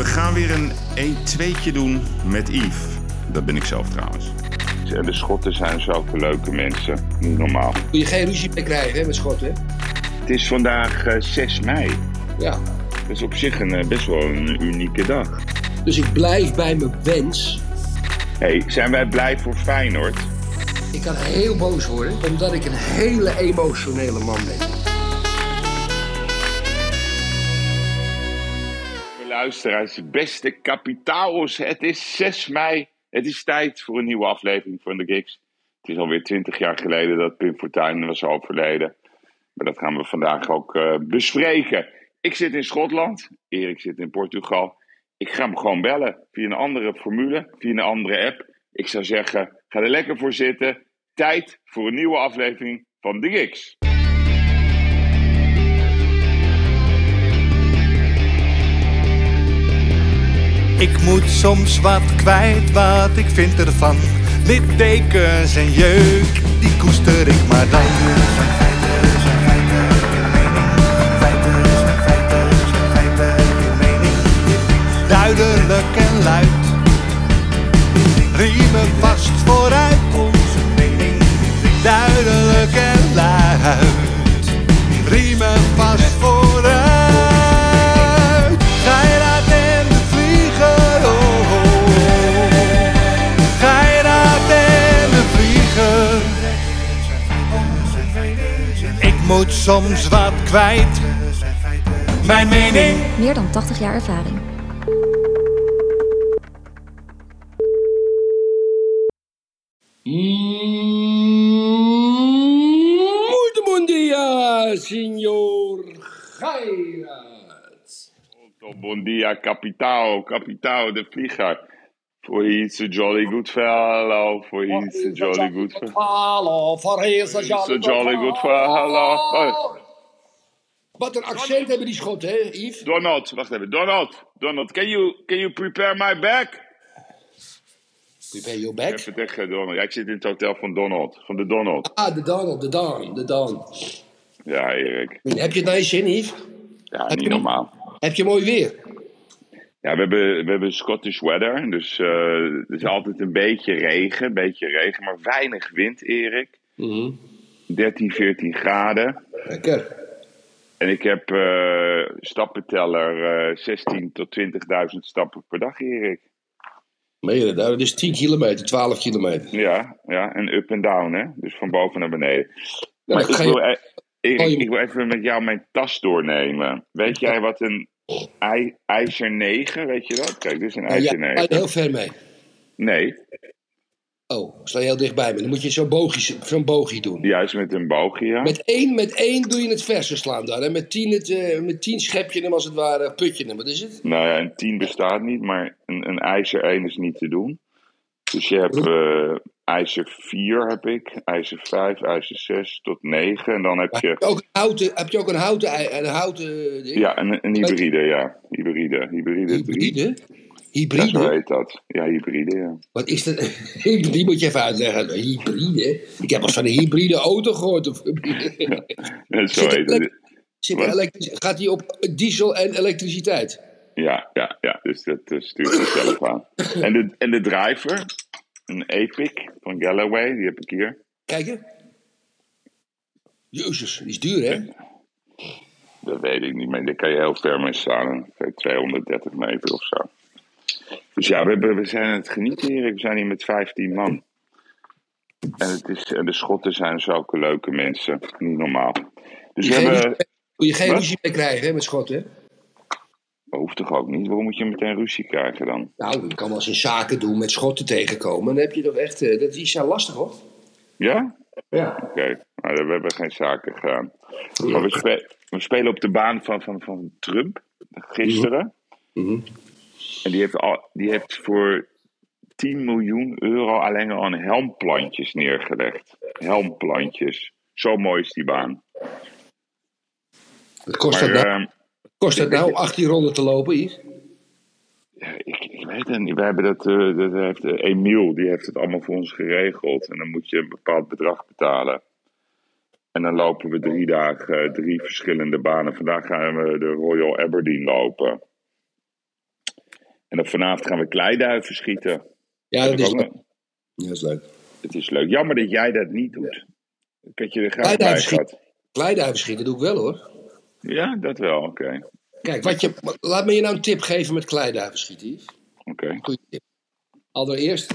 We gaan weer een 1-2'tje doen met Yves. Dat ben ik zelf trouwens. En de Schotten zijn zulke leuke mensen. Niet normaal. Moet je geen ruzie mee krijgen hè, met Schotten. Het is vandaag eh, 6 mei. Ja. Dat is op zich een, eh, best wel een unieke dag. Dus ik blijf bij mijn wens. hey, zijn wij blij voor Feyenoord? Ik kan heel boos worden, omdat ik een hele emotionele man ben. Luisteraars, beste kapitaals. Het is 6 mei. Het is tijd voor een nieuwe aflevering van de Gigs. Het is alweer 20 jaar geleden dat Pim Fortuyn was overleden. Maar dat gaan we vandaag ook eh, bespreken. Ik zit in Schotland. Erik zit in Portugal. Ik ga hem gewoon bellen via een andere formule, via een andere app. Ik zou zeggen, ga er lekker voor zitten. Tijd voor een nieuwe aflevering van de Gigs. Ik moet soms wat kwijt, wat ik vind ervan. Littekens en jeuk, die koester ik maar dan. Duidelijk en luid, riemen vast vooruit. Soms wat kwijt. Mijn mening. Meer dan 80 jaar ervaring. Muito bom dia, senhor Geirat. Bon dia, kapitaal, kapitaal, de vlieger. For he's a jolly good fellow, for he's a jolly good fellow. Voor he's a jolly, good fellow. Wat een accent hebben die Schotten, hè, Yves? Donald, wacht even, Donald, Donald, can you, can you prepare my bag? Prepare your back. Even tegen Donald. Ja, ik zit in het hotel van Donald, van de Donald. Ah, de Donald, de Don, de Don. Ja, Erik. Heb je het naar je zin, Yves? Ja, Heb niet je- normaal. Heb je mooi weer? Ja, we hebben, we hebben Scottish weather, dus eh, er is altijd een beetje regen, een beetje regen, maar weinig wind, Erik. 13, 14 graden. Lekker. En ik heb eh stappenteller eh 16 tot 20.000 stappen per dag, Erik. Meen je dat? Nou, is 10 kilometer, 12 kilometer. Ja, ja, en up en down, hè? Dus van boven naar beneden. Ja, Maar ik wil, je- e- Erik, Oh, je- ik wil even met jou mijn tas doornemen. Weet jij wat een ei, ijzer 9, weet je dat? Kijk, dit is een Ja, ijzer ja, 9. heel ver mee. Nee, Oh, sta je heel dichtbij me. Dan moet je zo'n boogje, zo'n boogje doen. juist met een boogje, ja. Met één, met één doe je het verse slaan daar. En met tien, het, eh, met tien schep je hem als het ware, put je hem. Wat is het? Nou ja, een 10 bestaat niet, maar een, een ijzer 1 is niet te doen. Dus je hebt eh, ijzer 4 heb ik, ijzer 5, ijzer 6 tot 9. En dan heb je heb je ook een houten, heb je ook een houten, een houten ding? ja, een, een hybride, ja. Hybride, hybride 3. Hybride? Ja, Hybride? zo heet dat. Ja, hybride, ja. Wat is dat? Die moet je even uitleggen. Hybride? Ik heb al van een hybride auto gehoord. Of, Ja, Zo heet elektrisch- gaat die op diesel en elektriciteit? Ja, ja, ja. Dus dat eh, stuurt zelf aan. En de, en de driver, een Epic van Galloway, die heb ik hier. Kijk hè. Jezus, die is duur hè? Dat weet ik niet meer. Daar kan je heel ver mee staan. 230 meter of zo. Dus ja, we, hebben, we zijn aan het genieten hier. We zijn hier met 15 man. En, het is, en de Schotten zijn zulke leuke mensen. Niet normaal. Dus we Geen hebben... Moet je geen ruzie mee krijgen hè, met Schotten. Dat hoeft toch ook niet? Waarom moet je meteen ruzie krijgen dan? Nou, je kan wel eens in zaken doen met Schotten tegenkomen. Dan heb je toch echt... eh, dat, die zijn lastig hoor. Ja? Ja. Oké. Nou, we hebben geen zaken gedaan. Maar we, spe- we spelen op de baan van, van, van Trump. Gisteren. Mhm. En die heeft, al, die heeft voor 10 miljoen euro alleen al aan helmplantjes neergelegd. Helmplantjes. Zo mooi is die baan. Wat kost, Maar dat ehm, kost dat nou 18 ronden te lopen, Yves? ja, ik, ik weet het niet. We hebben dat, eh, dat heeft, eh, Emiel, die heeft het allemaal voor ons geregeld. En dan moet je een bepaald bedrag betalen. En dan lopen we drie dagen, eh, drie verschillende banen. Vandaag gaan we de Royal Aberdeen lopen. En dan vanavond gaan we kleiduiven schieten. Ja, dat is leuk. Ja, dat is leuk. Het is leuk. Jammer dat jij dat niet doet. Ik had je er graag Kleiduiven bij schieten. gehad. Kleiduiven schieten doe ik wel hoor. Ja, dat wel. Oké. Kijk, wat je, laat me je nou een tip geven met kleiduiven schieten, Yves. Oké. Goeie tip. Allereerst,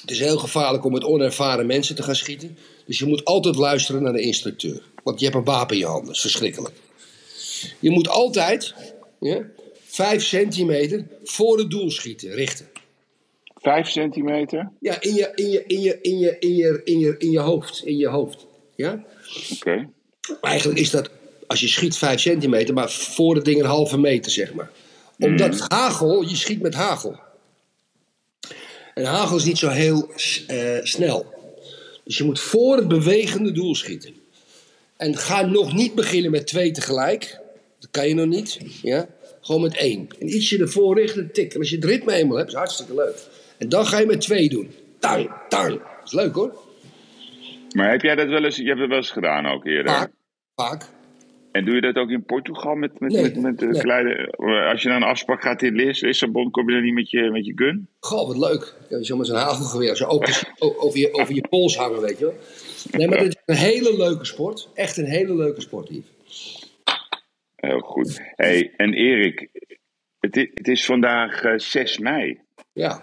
het is heel gevaarlijk om met onervaren mensen te gaan schieten. Dus je moet altijd luisteren naar de instructeur. Want je hebt een wapen in je handen, dat is verschrikkelijk. Je moet altijd ja, vijf centimeter voor het doel schieten, richten. Vijf centimeter? Ja, in je, in je, in je, in je, in je, in je, in je hoofd. In je hoofd. Ja? Oké. Eigenlijk is dat, als je schiet 5 centimeter, maar voor het ding een halve meter, zeg maar. Omdat hagel, je schiet met hagel. En hagel is niet zo heel eh, snel. Dus je moet voor het bewegende doel schieten. En ga nog niet beginnen met twee tegelijk. Dat kan je nog niet. Ja? Gewoon met één. En ietsje ervoor richten, tik. En als je het ritme eenmaal hebt, is hartstikke leuk. En dan ga je met twee doen. Tang, tang. Dat is leuk hoor. Maar heb jij dat wel eens, je hebt het wel eens gedaan ook eerder? Vaak. Vaak. En doe je dat ook in Portugal met, met, Nee, met, met nee. kleine... Als je naar een afspraak gaat in Lis- Lissabon, kom je dan niet met je, met je gun? Goh, wat leuk. Zo met zo'n hagelgeweer zo open, o- over, je, over je pols hangen, weet je wel. Nee, maar dit is een hele leuke sport. Echt een hele leuke sport, Yves. Heel goed. Hey, en Erik, het is, het is vandaag eh, 6 mei. Ja.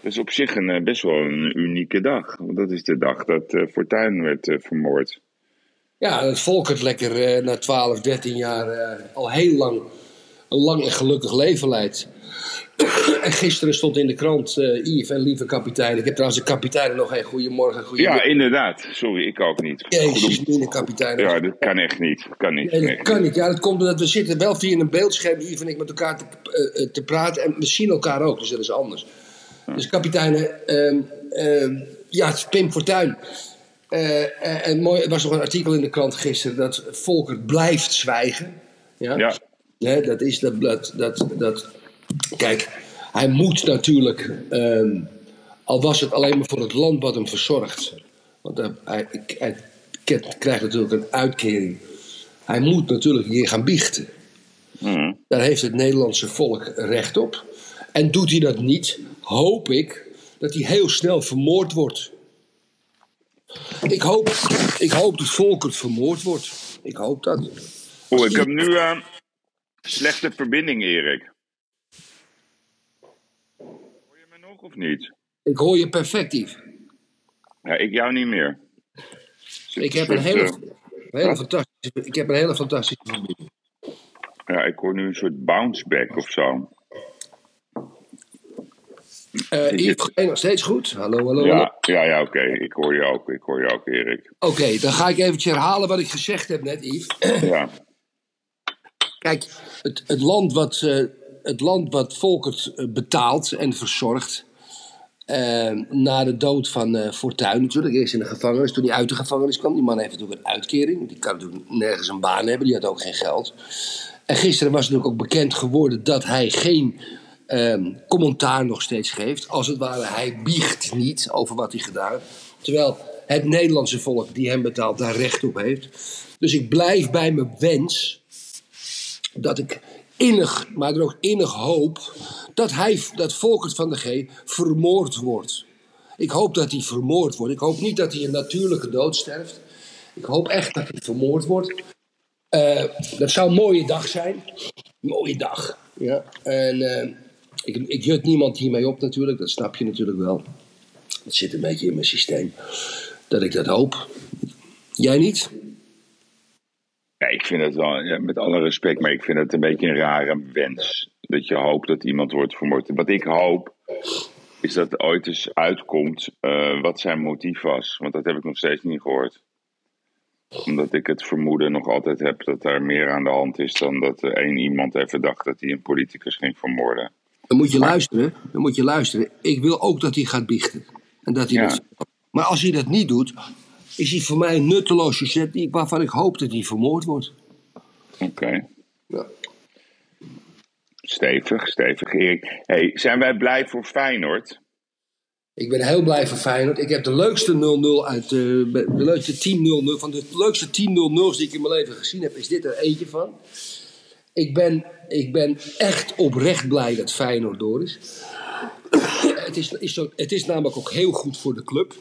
Dat is op zich een, eh, best wel een unieke dag. Want dat is de dag dat eh Fortuyn werd eh, vermoord. Ja, het Volkert lekker eh, na 12, 13 jaar eh, al heel lang een lang en gelukkig leven leidt. en gisteren stond in de krant, eh Yves en lieve kapitein. Ik heb trouwens de kapitein nog een goedemorgen, Ja, goedemorgen. inderdaad. Sorry, ik ook niet. Jezus, mine kapitein. Ja, dat kan echt niet. Kan niet. Nee, dat kan niet. Ja, dat komt omdat we zitten wel via een beeldscherm, Yves en ik, met elkaar te, te praten. En we zien elkaar ook, dus dat is anders. Dus kapitein, ehm, ehm, ja, het is Pim Fortuyn. Eh, eh, en mooi, er was nog een artikel in de krant gisteren dat Volkert blijft zwijgen. Ja, Ja, dat is dat, dat, dat, dat. Kijk, hij moet natuurlijk, ehm, al was het alleen maar voor het land wat hem verzorgt. Want hij, hij, hij krijgt natuurlijk een uitkering. Hij moet natuurlijk hier gaan biechten. Mhm. Daar heeft het Nederlandse volk recht op. En doet hij dat niet, hoop ik dat hij heel snel vermoord wordt. Ik hoop, ik hoop dat Volkert vermoord wordt. Ik hoop dat. Oeh, ik heb nu eh, slechte verbinding, Erik. Hoor je me nog of niet? Ik hoor je perfect, Yves. Ja, ik jou niet meer. Zit Ik heb een soort, hele, eh, een hele fantastische, ik heb een hele fantastische verbinding. ja, ik hoor nu een soort bounce back of zo. Eh Ik- Yves, je nog steeds goed? Hallo, hallo, hallo. Ja, ja, ja oké. Ik hoor je ook. Ik hoor je ook, Erik. Oké, dan ga ik eventjes herhalen wat ik gezegd heb net, Yves. Ja, Kijk, het, het, land wat, eh, het land wat Volkert eh, betaalt en verzorgt. eh, na de dood van eh Fortuyn natuurlijk, eerst in de gevangenis. Toen hij uit de gevangenis kwam, die man heeft natuurlijk een uitkering. Die kan natuurlijk nergens een baan hebben, die had ook geen geld. En gisteren was natuurlijk ook bekend geworden dat hij geen ehm, commentaar nog steeds geeft. Als het ware, hij biecht niet over wat hij gedaan heeft. Terwijl het Nederlandse volk die hem betaalt daar recht op heeft. Dus ik blijf bij mijn wens dat ik innig, maar er ook innig hoop dat hij, dat Volkert van de G vermoord wordt. Ik hoop dat hij vermoord wordt. Ik hoop niet dat hij een natuurlijke dood sterft. Ik hoop echt dat hij vermoord wordt. Eh, dat zou een mooie dag zijn. Mooie dag. Ja. En eh, ik, ik jut niemand hiermee op natuurlijk. Dat snap je natuurlijk wel. Dat zit een beetje in mijn systeem. Dat ik dat hoop. Jij niet? Ik vind het wel, met alle respect, maar ik vind het een beetje een rare wens. Dat je hoopt dat iemand wordt vermoord. Wat ik hoop, is dat er ooit eens uitkomt eh, wat zijn motief was. Want dat heb ik nog steeds niet gehoord. Omdat ik het vermoeden nog altijd heb dat daar meer aan de hand is dan dat één iemand even dacht dat hij een politicus ging vermoorden. Dan moet je luisteren. Dan moet je luisteren. Ik wil ook dat hij gaat biechten. En dat hij Ja. dat, maar als hij dat niet doet, is hij voor mij een nutteloze zet die- waarvan ik hoop dat hij vermoord wordt. Oké. Ja. Stevig, stevig. Erik, hey, zijn wij blij voor Feyenoord? Ik ben heel blij voor Feyenoord. Ik heb de leukste 0-0 uit eh, de leukste team 0-0 van de leukste team 0-0's die ik in mijn leven gezien heb, is dit er eentje van. Ik ben, ik ben echt oprecht blij dat Feyenoord door is. het, is, is zo, het is namelijk ook heel goed voor de club.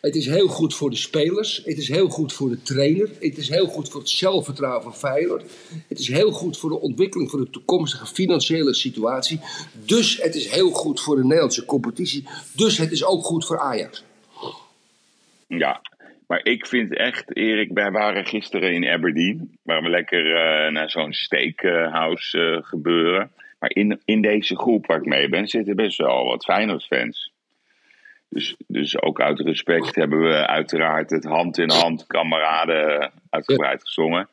Het is heel goed voor de spelers. Het is heel goed voor de trainer. Het is heel goed voor het zelfvertrouwen van Feyenoord. Het is heel goed voor de ontwikkeling van de toekomstige financiële situatie. Dus het is heel goed voor de Nederlandse competitie. Dus het is ook goed voor Ajax. Ja, maar ik vind echt, Erik, wij waren gisteren in Aberdeen. Waar we lekker uh, naar zo'n steakhouse uh, gebeuren. Maar in, in deze groep waar ik mee ben, zitten best wel wat Feyenoord-fans. Dus, dus ook uit respect hebben we uiteraard het hand in hand kameraden uitgebreid gezongen.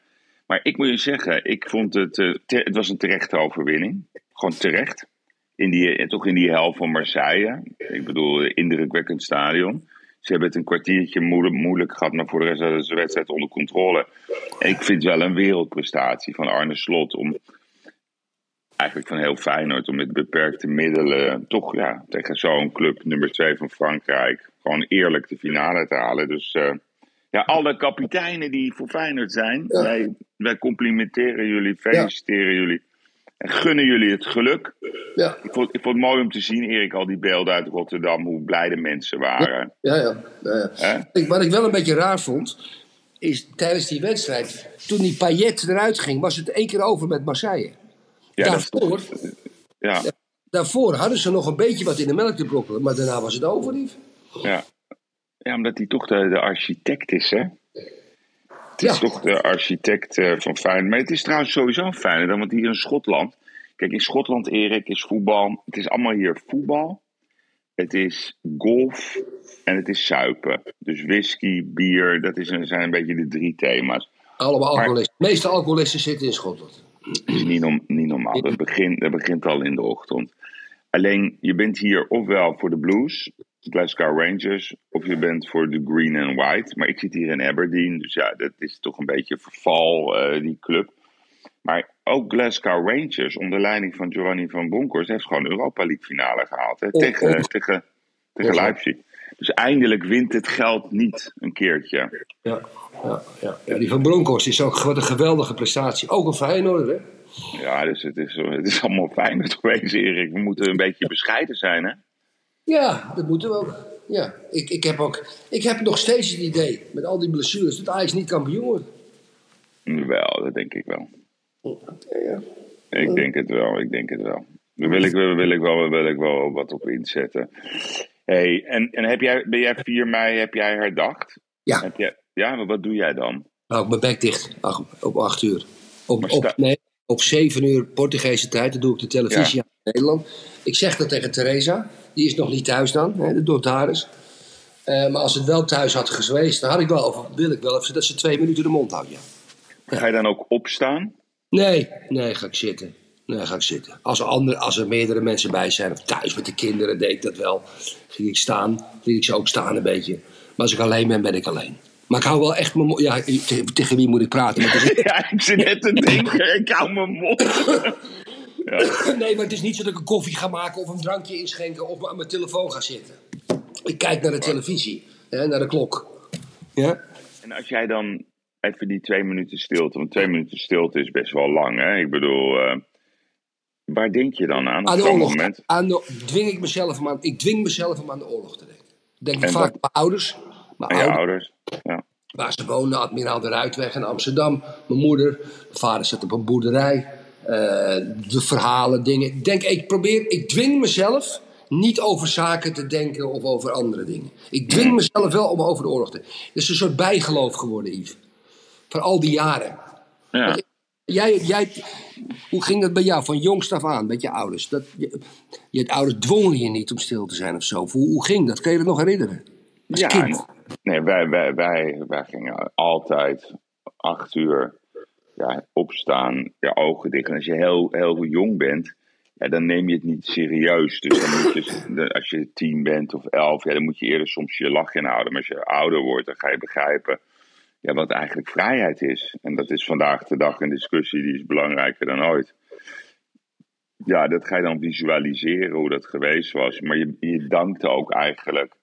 Maar ik moet je zeggen, ik vond het, uh, het was een terechte overwinning. Gewoon terecht. In die, toch in die helft van Marseille. Ik bedoel, indrukwekkend stadion. Ze hebben het een kwartiertje moeilijk, moeilijk gehad, maar voor de rest hadden ze de wedstrijd onder controle. En ik vind het wel een wereldprestatie van Arne Slot om eigenlijk van heel Feyenoord om met beperkte middelen toch ja, tegen zo'n club nummer 2 van Frankrijk gewoon eerlijk de finale te halen. Dus uh, ja, alle kapiteinen die voor Feyenoord zijn, ja. wij, wij complimenteren jullie, feliciteren ja. jullie en gunnen jullie het geluk. Ja. Ik, vond, ik vond het mooi om te zien, Erik, al die beelden uit Rotterdam, hoe blij de mensen waren. Ja, ja. ja, ja. Ik, wat ik wel een beetje raar vond, is tijdens die wedstrijd, toen die Payet eruit ging, was het één keer over met Marseille. Ja, daarvoor, ja. daarvoor hadden ze nog een beetje wat in de melk te brokkelen, maar daarna was het over, lief. Ja. ja, omdat hij toch de, de architect is, hè? Het is Ja. toch de architect eh, van Feyenoord. Maar het is trouwens sowieso Feyenoord, want hier in Schotland... Kijk, in Schotland, Erik, is voetbal... Het is allemaal hier voetbal. Het is golf en het is suipen. Dus whisky, bier, dat is een, zijn een beetje de drie thema's. Allemaal alcoholisten. De meeste alcoholisten zitten in Schotland. Dat is niet normaal. Dat begint, dat begint al in de ochtend. Alleen, je bent hier ofwel voor de Blues, Glasgow Rangers, of je bent voor de Green and White. Maar ik zit hier in Aberdeen, dus ja, dat is toch een beetje verval, eh, die club. Maar ook Glasgow Rangers, onder leiding van Giovanni van Bronckhorst, heeft gewoon Europa League finale gehaald. Hè, tegen, tegen, tegen Leipzig. Dus eindelijk wint het geld niet een keertje. Ja, ja, ja. ja die van Bronkhorst is ook wat een geweldige prestatie. Ook een Feyenoord, hè? Ja, dus het is, het is allemaal fijn geweest, Erik. We moeten een beetje bescheiden zijn, hè? Ja, dat moeten we ook. Ja, ik, ik, heb ook, ik heb nog steeds het idee, met al die blessures, dat Ajax niet kampioen wordt. Wel, dat denk ik wel. Ja, ja. Ik denk het wel, ik denk het wel. Daar wil ik, daar wil ik, wel, wil ik wel wat op inzetten. Hey, en en heb jij, ben jij 4 mei heb jij herdacht? Ja. Heb jij, ja, maar wat doe jij dan? Nou, mijn bek dicht, ach, op acht uur. Op, op, nee, op zeven uur Portugese tijd, dan doe ik de televisie aan in Nederland. Ik zeg dat tegen Theresa, die is nog niet thuis dan, hè, de notaris. Eh maar als het wel thuis had geweest, dan had ik wel, of wil ik wel even dat ze twee minuten de mond houdt, ja. Ga je dan ook opstaan? Nee, nee, ga ik zitten. Nee, ga ik zitten. Als er, andere, als er meerdere mensen bij zijn, of thuis met de kinderen, deed ik dat wel. Ging ik staan, liet ik ze ook staan een beetje. Maar als ik alleen ben, ben ik alleen. Maar ik hou wel echt mijn mond. Ja, tegen, tegen wie moet ik praten? Is- Ja, ik zit net te denken, ik hou mijn mond. nee, maar het is niet zo dat ik een koffie ga maken of een drankje inschenken of aan mijn telefoon ga zitten. Ik kijk naar de televisie, hè, naar de klok. Ja? En als jij dan even die twee minuten stilte, want twee minuten stilte is best wel lang, hè? Ik bedoel, eh, waar denk je dan aan Aan de oorlog. moment? Aan de, dwing ik, mezelf om aan, ik dwing mezelf om aan de oorlog te denken. Denk ik En vaak aan mijn ouders. Mijn Aan ouders ouders? Ja. waar ze woonden, Admiraal de Ruitweg in Amsterdam. Mijn moeder, mijn vader zat op een boerderij. Eh, de verhalen, dingen. Ik denk, ik probeer, ik dwing mezelf niet over zaken te denken of over andere dingen. Ik dwing mezelf wel om over de oorlog te Het is een soort bijgeloof geworden, Yves. Van al die jaren. ja. Jij, jij, hoe ging dat bij jou van jongst af aan met je ouders? Dat, je, je ouders dwongen je niet om stil te zijn of zo. Hoe, hoe ging dat? Kun je dat nog herinneren? Als Ja, kind. nee, wij, wij, wij, wij gingen altijd acht uur ja, opstaan, je ogen dicht. En als je heel, heel jong bent, ja, dan neem je het niet serieus. Dus dan moet je, als je tien bent of elf, ja, dan moet je eerder soms je lach inhouden. Maar als je ouder wordt, dan ga je begrijpen ja, wat eigenlijk vrijheid is. En dat is vandaag de dag een discussie die is belangrijker dan ooit. Ja, dat ga je dan visualiseren hoe dat geweest was. Maar je, je dankt ook eigenlijk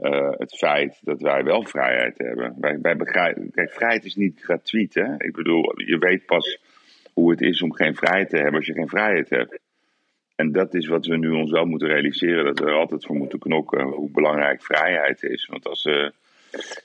eh, het feit dat wij wel vrijheid hebben. Wij, wij kijk, vrijheid is niet gratuit. Hè? Ik bedoel, je weet pas hoe het is om geen vrijheid te hebben als je geen vrijheid hebt. En dat is wat we nu ons wel moeten realiseren, dat we er altijd voor moeten knokken hoe belangrijk vrijheid is. Want als uh,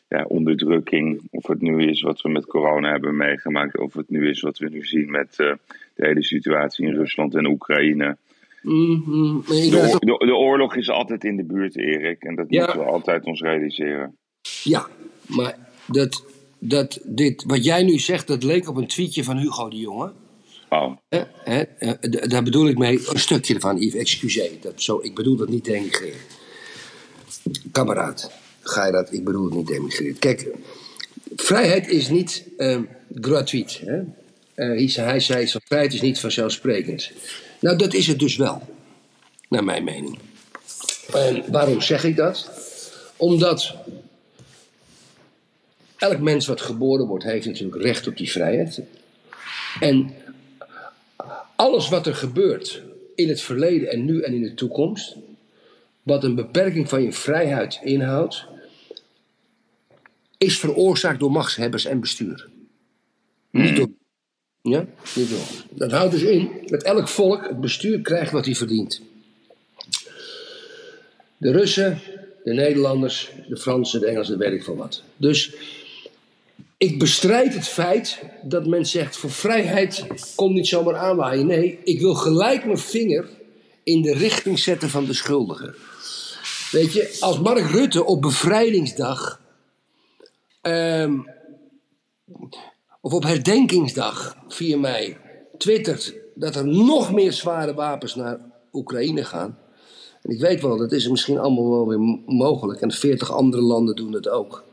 ja, onderdrukking, of het nu is wat we met corona hebben meegemaakt, of het nu is wat we nu zien met uh, de hele situatie in Rusland en Oekraïne. Mm -hmm. de, de, de, oorlog is altijd in de buurt, Erik, en dat ja. moeten we altijd ons realiseren. Ja, maar dat, dat dit, wat jij nu zegt, dat leek op een tweetje van Hugo de Jonge. Oh. Hè, daar bedoel ik mee, een stukje ervan, Yves, excuseer. Dat, zo, ik bedoel dat niet denigreren. Kameraad, ga je dat, ik bedoel het niet denigreren. Kijk, vrijheid is niet uh, gratuit. Hè? Uh, hij zei, vrijheid is niet vanzelfsprekend. Nou, dat is het dus wel, naar mijn mening. En waarom zeg ik dat? Omdat elk mens wat geboren wordt, heeft natuurlijk recht op die vrijheid. En alles wat er gebeurt in het verleden en nu en in de toekomst, wat een beperking van je vrijheid inhoudt, is veroorzaakt door machtshebbers en bestuur. Niet door. Ja, niet door. Dat houdt dus in dat elk volk het bestuur krijgt wat hij verdient. De Russen, de Nederlanders, de Fransen, de Engelsen, weet ik veel wat. Dus ik bestrijd het feit dat men zegt: voor vrijheid komt niet zomaar aanwaaien. Nee, ik wil gelijk mijn vinger in de richting zetten van de schuldigen. Weet je, als Mark Rutte op bevrijdingsdag. ehm, of op herdenkingsdag 4 mei twittert dat er nog meer zware wapens naar Oekraïne gaan. En ik weet wel, dat is misschien allemaal wel weer mogelijk. En 40 andere landen doen het ook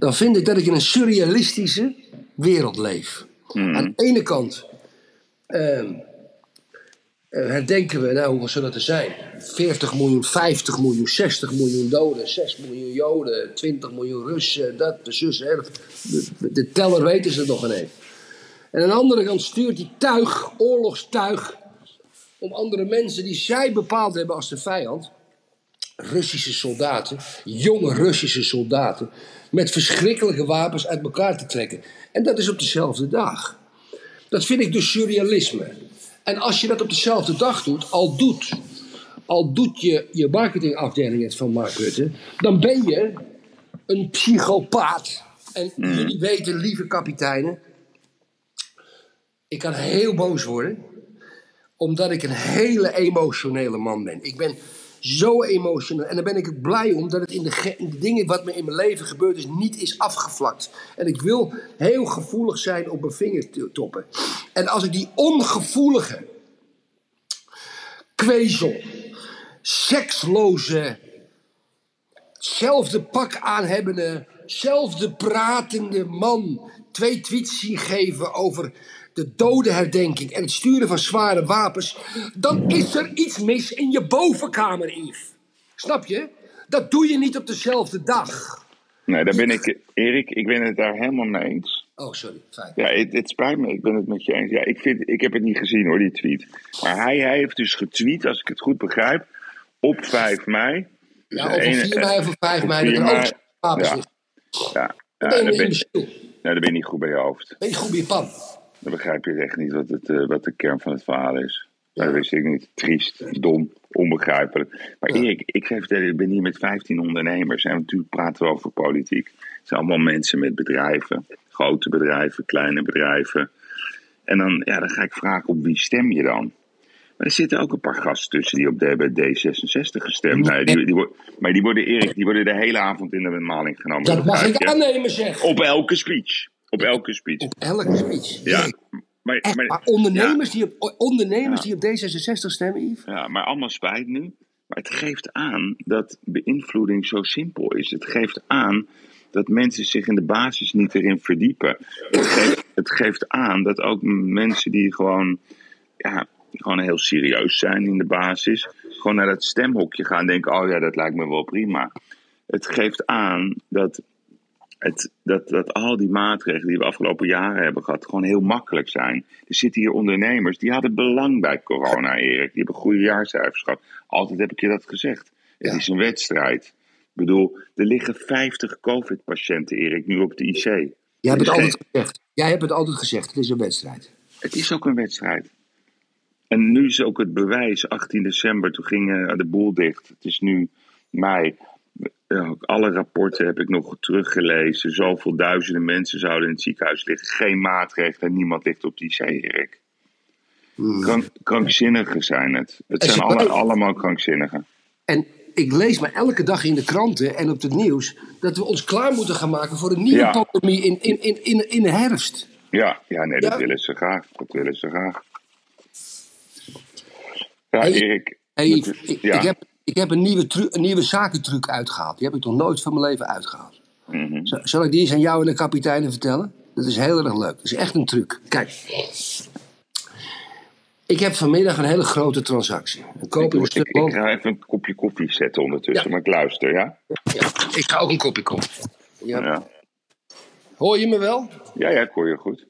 dan vind ik dat ik in een surrealistische wereld leef. Aan de ene kant uh, herdenken we, nou hoeveel zullen er zijn? 40 miljoen, 50 miljoen, 60 miljoen doden, 6 miljoen Joden, 20 miljoen Russen, dat, de zus, de, de, de teller weten ze nog ineens. En aan de andere kant stuurt die tuig, oorlogstuig, om andere mensen die zij bepaald hebben als de vijand, Russische soldaten, jonge Russische soldaten, met verschrikkelijke wapens uit elkaar te trekken. En dat is op dezelfde dag. Dat vind ik dus surrealisme. En als je dat op dezelfde dag doet, al doet, al doet je, je marketingafdeling het van Mark Rutte, dan ben je een psychopaat. En jullie weten, lieve kapiteinen, ik kan heel boos worden, omdat ik een hele emotionele man ben. Ik ben zo emotioneel. En dan ben ik blij om dat het in de, in de, dingen wat me in mijn leven gebeurd is niet is afgevlakt. En ik wil heel gevoelig zijn op mijn vingertoppen. En als ik die ongevoelige kwezel, seksloze, zelfde pak aanhebbende, zelfde pratende man twee tweets zie geven over de dodenherdenking en het sturen van zware wapens, dan is er iets mis in je bovenkamer, Yves. Snap je? Dat doe je niet op dezelfde dag. Nee, daar ben ik, Erik, ik ben het daar helemaal mee eens. Oh, sorry, fijn. Ja, het, het, spijt me, ik ben het met je eens. Ja, ik, vind, ik heb het niet gezien hoor, die tweet. Maar hij, hij heeft dus getweet, als ik het goed begrijp, op 5 mei. Ja, of op 4 mei of op 5 mei. Dat er ook wapens ja. Ja, ja, ben je ben, nou, ben je niet goed bij je hoofd. Ben je goed bij je pan? Dan begrijp je echt niet wat, het, uh, wat de kern van het verhaal is. Dat wist ik niet. Triest, dom, onbegrijpelijk. Maar Erik, ik vertellen, ik ben hier met 15 ondernemers. En natuurlijk praten we over politiek. Het zijn allemaal mensen met bedrijven. Grote bedrijven, kleine bedrijven. En dan, ja, dan ga ik vragen op wie stem je dan? Maar er zitten ook een paar gasten tussen die op de, bij D66 gestemd hebben. Die, die, maar die worden, Erik, die worden de hele avond in de bemaling genomen. Dat mag ik aannemen, zeg. Op elke speech. Op elke speech. Op elke speech. Ja. Maar, maar, maar ondernemers, ja. die op, ondernemers Ja. die op D66 stemmen, Yves? Ja, maar allemaal spijt nu. Maar het geeft aan dat beïnvloeding zo simpel is. Het geeft aan dat mensen zich in de basis niet erin verdiepen. Het geeft, het geeft aan dat ook mensen die gewoon, ja, gewoon heel serieus zijn in de basis, gewoon naar dat stemhokje gaan en denken: oh ja, dat lijkt me wel prima. Het geeft aan dat, het, dat, dat al die maatregelen die we afgelopen jaren hebben gehad, gewoon heel makkelijk zijn. Er zitten hier ondernemers die hadden belang bij corona, Erik. Die hebben goede jaarcijfers gehad. Altijd heb ik je dat gezegd. Het Ja. is een wedstrijd. Ik bedoel, er liggen 50 COVID-patiënten, Erik, nu op de IC. Jij hebt het altijd gezegd. Jij hebt het altijd gezegd. Het is een wedstrijd. Het is ook een wedstrijd. En nu is ook het bewijs, 18 december, toen ging de boel dicht. Het is nu mei. Alle rapporten heb ik nog teruggelezen. Zoveel duizenden mensen zouden in het ziekenhuis liggen. Geen maatregelen, niemand ligt op die zee, Erik. Krank, krankzinnigen zijn het. Het zijn alle, allemaal krankzinnigen. En ik lees maar elke dag in de kranten en op het nieuws dat we ons klaar moeten gaan maken voor een nieuwe Ja. pandemie in, in, in, in, in de herfst. Ja, ja nee, dat Ja. willen ze graag. Dat willen ze graag. Ja, Hey, Erik. Hey, dat- Yves, ik, ja. ik heb, ik heb een, nieuwe tru- een nieuwe zakentruc uitgehaald. Die heb ik nog nooit van mijn leven uitgehaald. Mhm. Z- Zal ik die eens aan jou en de kapiteinen vertellen? Dat is heel erg leuk. Dat is echt een truc. Kijk. Ik heb vanmiddag een hele grote transactie. Koop ik een Ik, ik, land. ga even een kopje koffie zetten ondertussen, Ja. maar ik luister, ja? Ja, ik ga ook een kopje koffie. Ja. Ja, Hoor je me wel? ja, ja ik hoor je goed.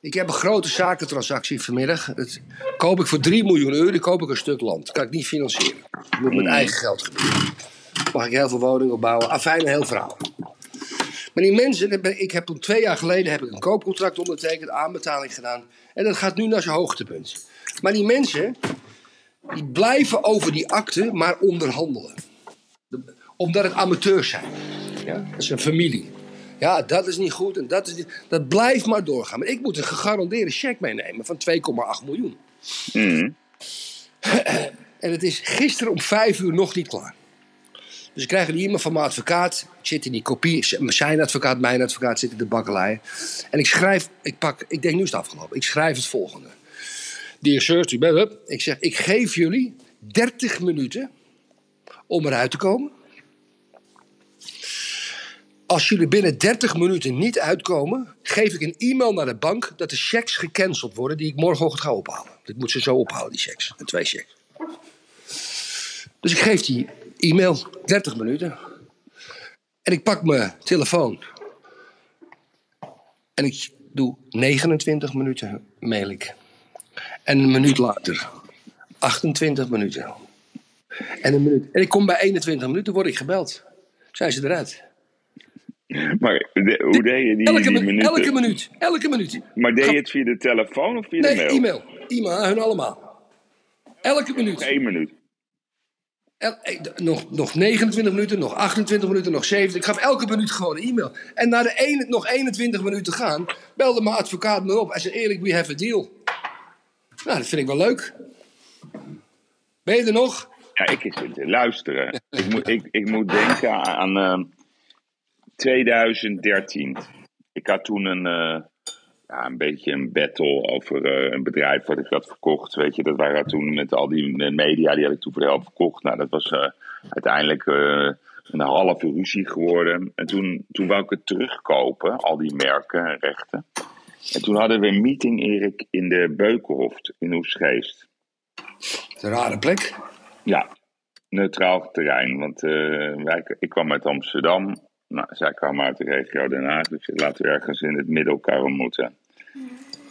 Ik heb een grote zakentransactie vanmiddag. Dat koop ik voor 3 miljoen euro. koop ik een stuk land. Dat kan ik niet financieren. Dat moet met eigen geld gebeuren. Mag ik heel veel woningen opbouwen. Afijn, een heel verhaal. Maar die mensen, ik heb toen twee jaar geleden heb ik een koopcontract ondertekend, aanbetaling gedaan. En dat gaat nu naar zijn hoogtepunt. Maar die mensen, die blijven over die akte maar onderhandelen. De- Omdat het amateurs zijn. Ja? Dat is een familie. Ja, dat is niet goed en dat is niet... Dat blijft maar doorgaan. Maar ik moet een gegarandeerde cheque meenemen van 2,8 miljoen. Mhm. En het is gisteren om vijf uur nog niet klaar. Dus ik krijg een e-mail van mijn advocaat. Ik zit in die kopie. Zijn advocaat, mijn advocaat zit in de bakkelei. En ik schrijf, ik pak, ik denk nu is het afgelopen. Ik schrijf het volgende. Dear sir. Ik zeg, ik geef jullie 30 minuten om eruit te komen. Als jullie binnen 30 minuten niet uitkomen, geef ik een e-mail naar de bank dat de checks gecanceld worden die ik morgenochtend ga ophalen. Ik moet ze zo ophalen, die checks. En twee checks. Dus ik geef die e-mail 30 minuten. En ik pak mijn telefoon. En ik doe 29 minuten mail ik. En een minuut later 28 minuten. En een minuut. En ik kom bij 21 minuten, word ik gebeld. Zijn ze eruit? Maar de- hoe deed je die, Elke, die mi- minuten? elke minuut. Elke minuut. Maar deed je het via de telefoon of via de Nee, mail? e-mail. E-mail aan hun allemaal. Elke minuut. Eén minuut. El- eh, nog, nog 29 minuten, nog 28 minuten, nog 70. Ik gaf elke minuut gewoon een e-mail. En na de ene, nog 21 minuten gaan, belde mijn advocaat me op. Hij zei, Erik, we have a deal. Nou, dat vind ik wel leuk. Ben je er nog? Ja, ik zit te luisteren. ik, moet, ik, ik moet denken aan eh, 2013. Ik had toen een, eh, ja, een beetje een battle over eh, een bedrijf wat ik had verkocht. Weet je, dat waren toen met al die media, die had ik toen voor de helft verkocht. Nou, dat was eh, uiteindelijk een halve ruzie geworden. En toen, toen wou ik het terugkopen, al die merken en rechten. En toen hadden we een meeting, Erik, in de Beukenhof in Oesgeest. Een rare plek. Ja, neutraal terrein. Want wij, ik kwam uit Amsterdam. Nou, zij kwamen uit de regio Den Haag. Dus laten we ergens in het midden elkaar ontmoeten.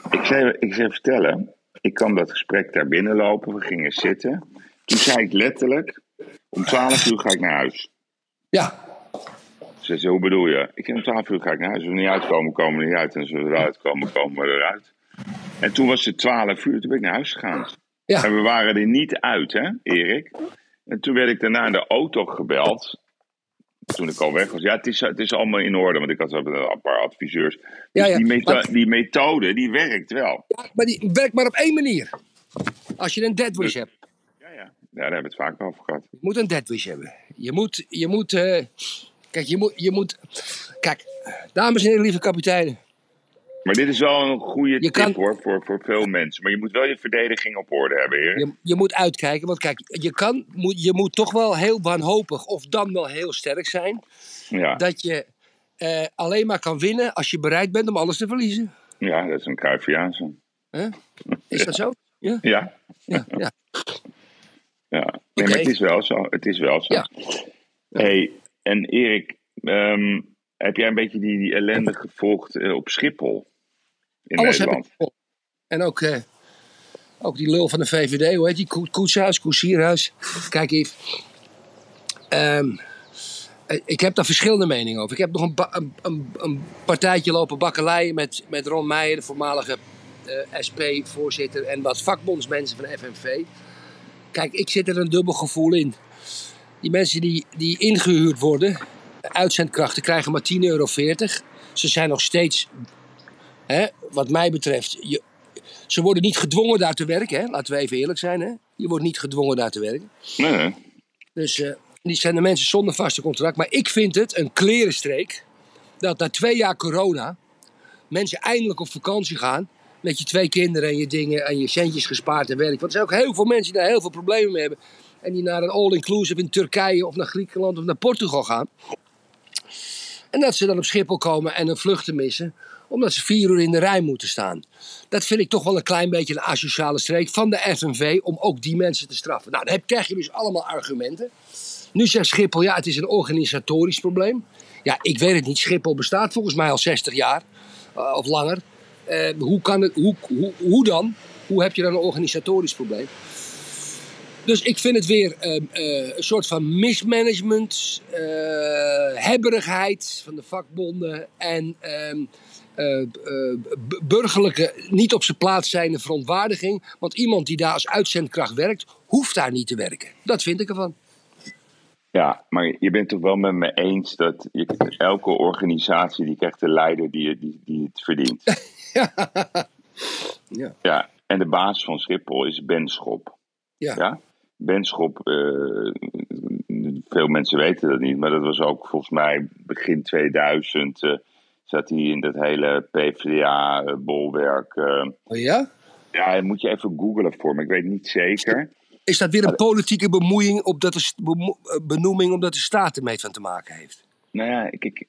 Ik zei, ik zei vertellen, ik kwam dat gesprek daar binnenlopen. We gingen zitten. Toen zei ik letterlijk, om 12 uur ga ik naar huis. Ja, Ze zei, hoe bedoel je? Ik zei, om 12 uur ga ik naar huis. Als we niet uitkomen, komen we niet uit. En als we eruit komen, komen we eruit. En toen was het 12 uur, toen ben ik naar huis gegaan. ja. En we waren er niet uit, hè, Erik? En toen werd ik daarna in de auto gebeld. Toen ik al weg was. Ja, het is, het is allemaal in orde, want ik had wel een paar adviseurs. Dus Ja, ja, Die, metho- maar- die methode, die werkt wel. Ja, maar die werkt maar op één manier. Als je een deadwish hebt. Ja, ja. ja daar hebben we het vaak over gehad. Je moet een deadwish hebben. Je moet, je moet, eh, kijk, je moet, je moet, kijk, dames en heren, lieve kapiteinen. Maar dit is wel een goede tip kan- hoor, voor, voor veel mensen. Maar je moet wel je verdediging op orde hebben, heer. Je, je moet uitkijken, want kijk, je, kan, moet, je moet toch wel heel wanhopig of dan wel heel sterk zijn. Ja, Dat je eh, alleen maar kan winnen als je bereid bent om alles te verliezen. ja dat is een Cruyffiaanse. Hè? Is dat zo? Ja, Ja, ja, ja. ja. Nee, maar het is wel zo. Het is wel zo. Ja. Hey, en Erik, ehm, heb jij een beetje die, die ellende gevolgd eh, op Schiphol? In Alles heb ik. En ook, eh, ook die lul van de VVD, hoe heet die? Ko- Koetshuis, Koetsierhuis. Kijk even. Ehm, eh, ik heb daar verschillende meningen over. Ik heb nog een, een, een, een partijtje lopen bakkeleien met, met Ron Meijer, de voormalige eh, SP-voorzitter en wat vakbondsmensen van de FNV. Kijk, ik zit er een dubbel gevoel in. Die mensen die, die ingehuurd worden, uitzendkrachten, krijgen maar 10,40 euro. Ze zijn nog steeds, hè, wat mij betreft, je, ze worden niet gedwongen daar te werken. Hè? Laten we even eerlijk zijn. Hè? Je wordt niet gedwongen daar te werken. Nee. Dus eh, die zijn de mensen zonder vaste contract. Maar ik vind het een klerenstreek dat na twee jaar corona mensen eindelijk op vakantie gaan. Met je twee kinderen en je dingen en je centjes gespaard en werk. Want er zijn ook heel veel mensen die daar heel veel problemen mee hebben. En die naar een all-inclusive in Turkije of naar Griekenland of naar Portugal gaan. En dat ze dan op Schiphol komen en een vlucht te missen. Omdat ze vier uur in de rij moeten staan. Dat vind ik toch wel een klein beetje een asociale streek van de FNV. Om ook die mensen te straffen. Nou, dan krijg je dus allemaal argumenten. Nu zegt Schiphol, ja, het is een organisatorisch probleem. Ja, ik weet het niet. Schiphol bestaat volgens mij al 60 jaar. eh, of langer. Eh, hoe, kan het, hoe, hoe, hoe dan? Hoe heb je dan een organisatorisch probleem? Dus ik vind het weer ehm, eh, een soort van mismanagement, eh, hebberigheid van de vakbonden en b- burgerlijke, niet op zijn plaats zijnde verontwaardiging. Want iemand die daar als uitzendkracht werkt, hoeft daar niet te werken. Dat vind ik ervan. Ja, maar je bent het wel met me eens dat je, elke organisatie die krijgt de leider die, die, die het verdient. Ja. Ja, en de baas van Schiphol is Ben Schop. Ja. Ja? Ben Schop, eh, veel mensen weten dat niet, maar dat was ook volgens mij begin 2000. eh, zat hij in dat hele PvdA-bolwerk. eh. Oh ja? ja, moet je even googlen voor me, ik weet niet zeker. Is dat weer een politieke bemoeiing op dat de, eh, benoeming omdat de staat ermee van te maken heeft? Nou ja, kijk,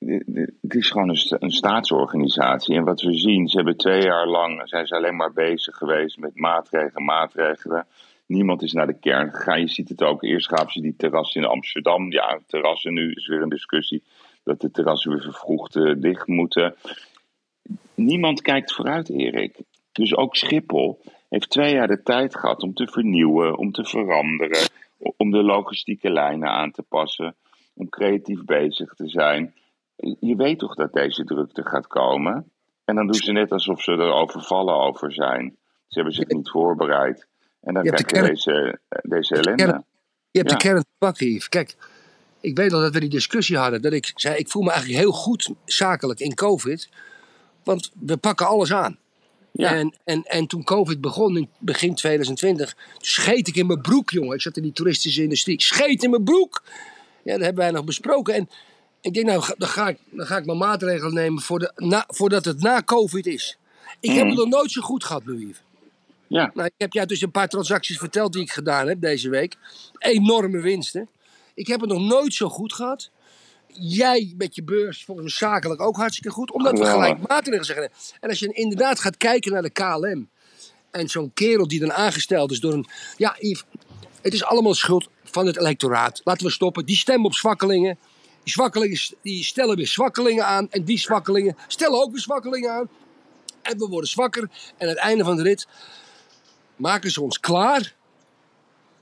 het is gewoon een, een staatsorganisatie. En wat we zien, ze hebben twee jaar lang zijn ze alleen maar bezig geweest met maatregelen, maatregelen. Niemand is naar de kern gegaan. Je ziet het ook. Eerst gaven ze die terrassen in Amsterdam. Ja, terrassen nu is weer een discussie dat de terrassen weer vervroegd dicht moeten. Niemand kijkt vooruit, Erik. Dus ook Schiphol heeft twee jaar de tijd gehad om te vernieuwen, om te veranderen, om de logistieke lijnen aan te passen, om creatief bezig te zijn. Je weet toch dat deze drukte gaat komen? En dan doen ze net alsof ze er overvallen over zijn. Ze hebben zich niet voorbereid. En dan Je krijg je de deze, deze ellende. Je hebt Ja. de kern pakken, Yves. Kijk, ik weet nog dat we die discussie hadden. Dat ik zei, ik voel me eigenlijk heel goed zakelijk in COVID. Want we pakken alles aan. Ja. En, en, en toen COVID begon in begin 2020, scheet ik in mijn broek, jongen. Ik zat in die toeristische industrie. Scheet in mijn broek. Ja, dat hebben wij nog besproken. En ik denk, nou, dan ga ik, dan ga ik mijn maatregelen nemen voor de, na, voordat het na COVID is. Ik heb Mhm. het nog nooit zo goed gehad, Yves. Ja. Nou, ik heb jou dus een paar transacties verteld die ik gedaan heb deze week. Enorme winsten. Ik heb het nog nooit zo goed gehad. Jij met je beurs, volgens mij zakelijk ook hartstikke goed. Omdat we Geweldig. gelijk maatregelen zeggen. En als je inderdaad gaat kijken naar de KLM. En zo'n kerel die dan aangesteld is door een... Ja, Yves, het is allemaal schuld van het electoraat. Laten we stoppen. Die stemmen op zwakkelingen. Die zwakkelingen die stellen weer zwakkelingen aan. En die zwakkelingen stellen ook weer zwakkelingen aan. En we worden zwakker. En aan het einde van de rit maken ze ons klaar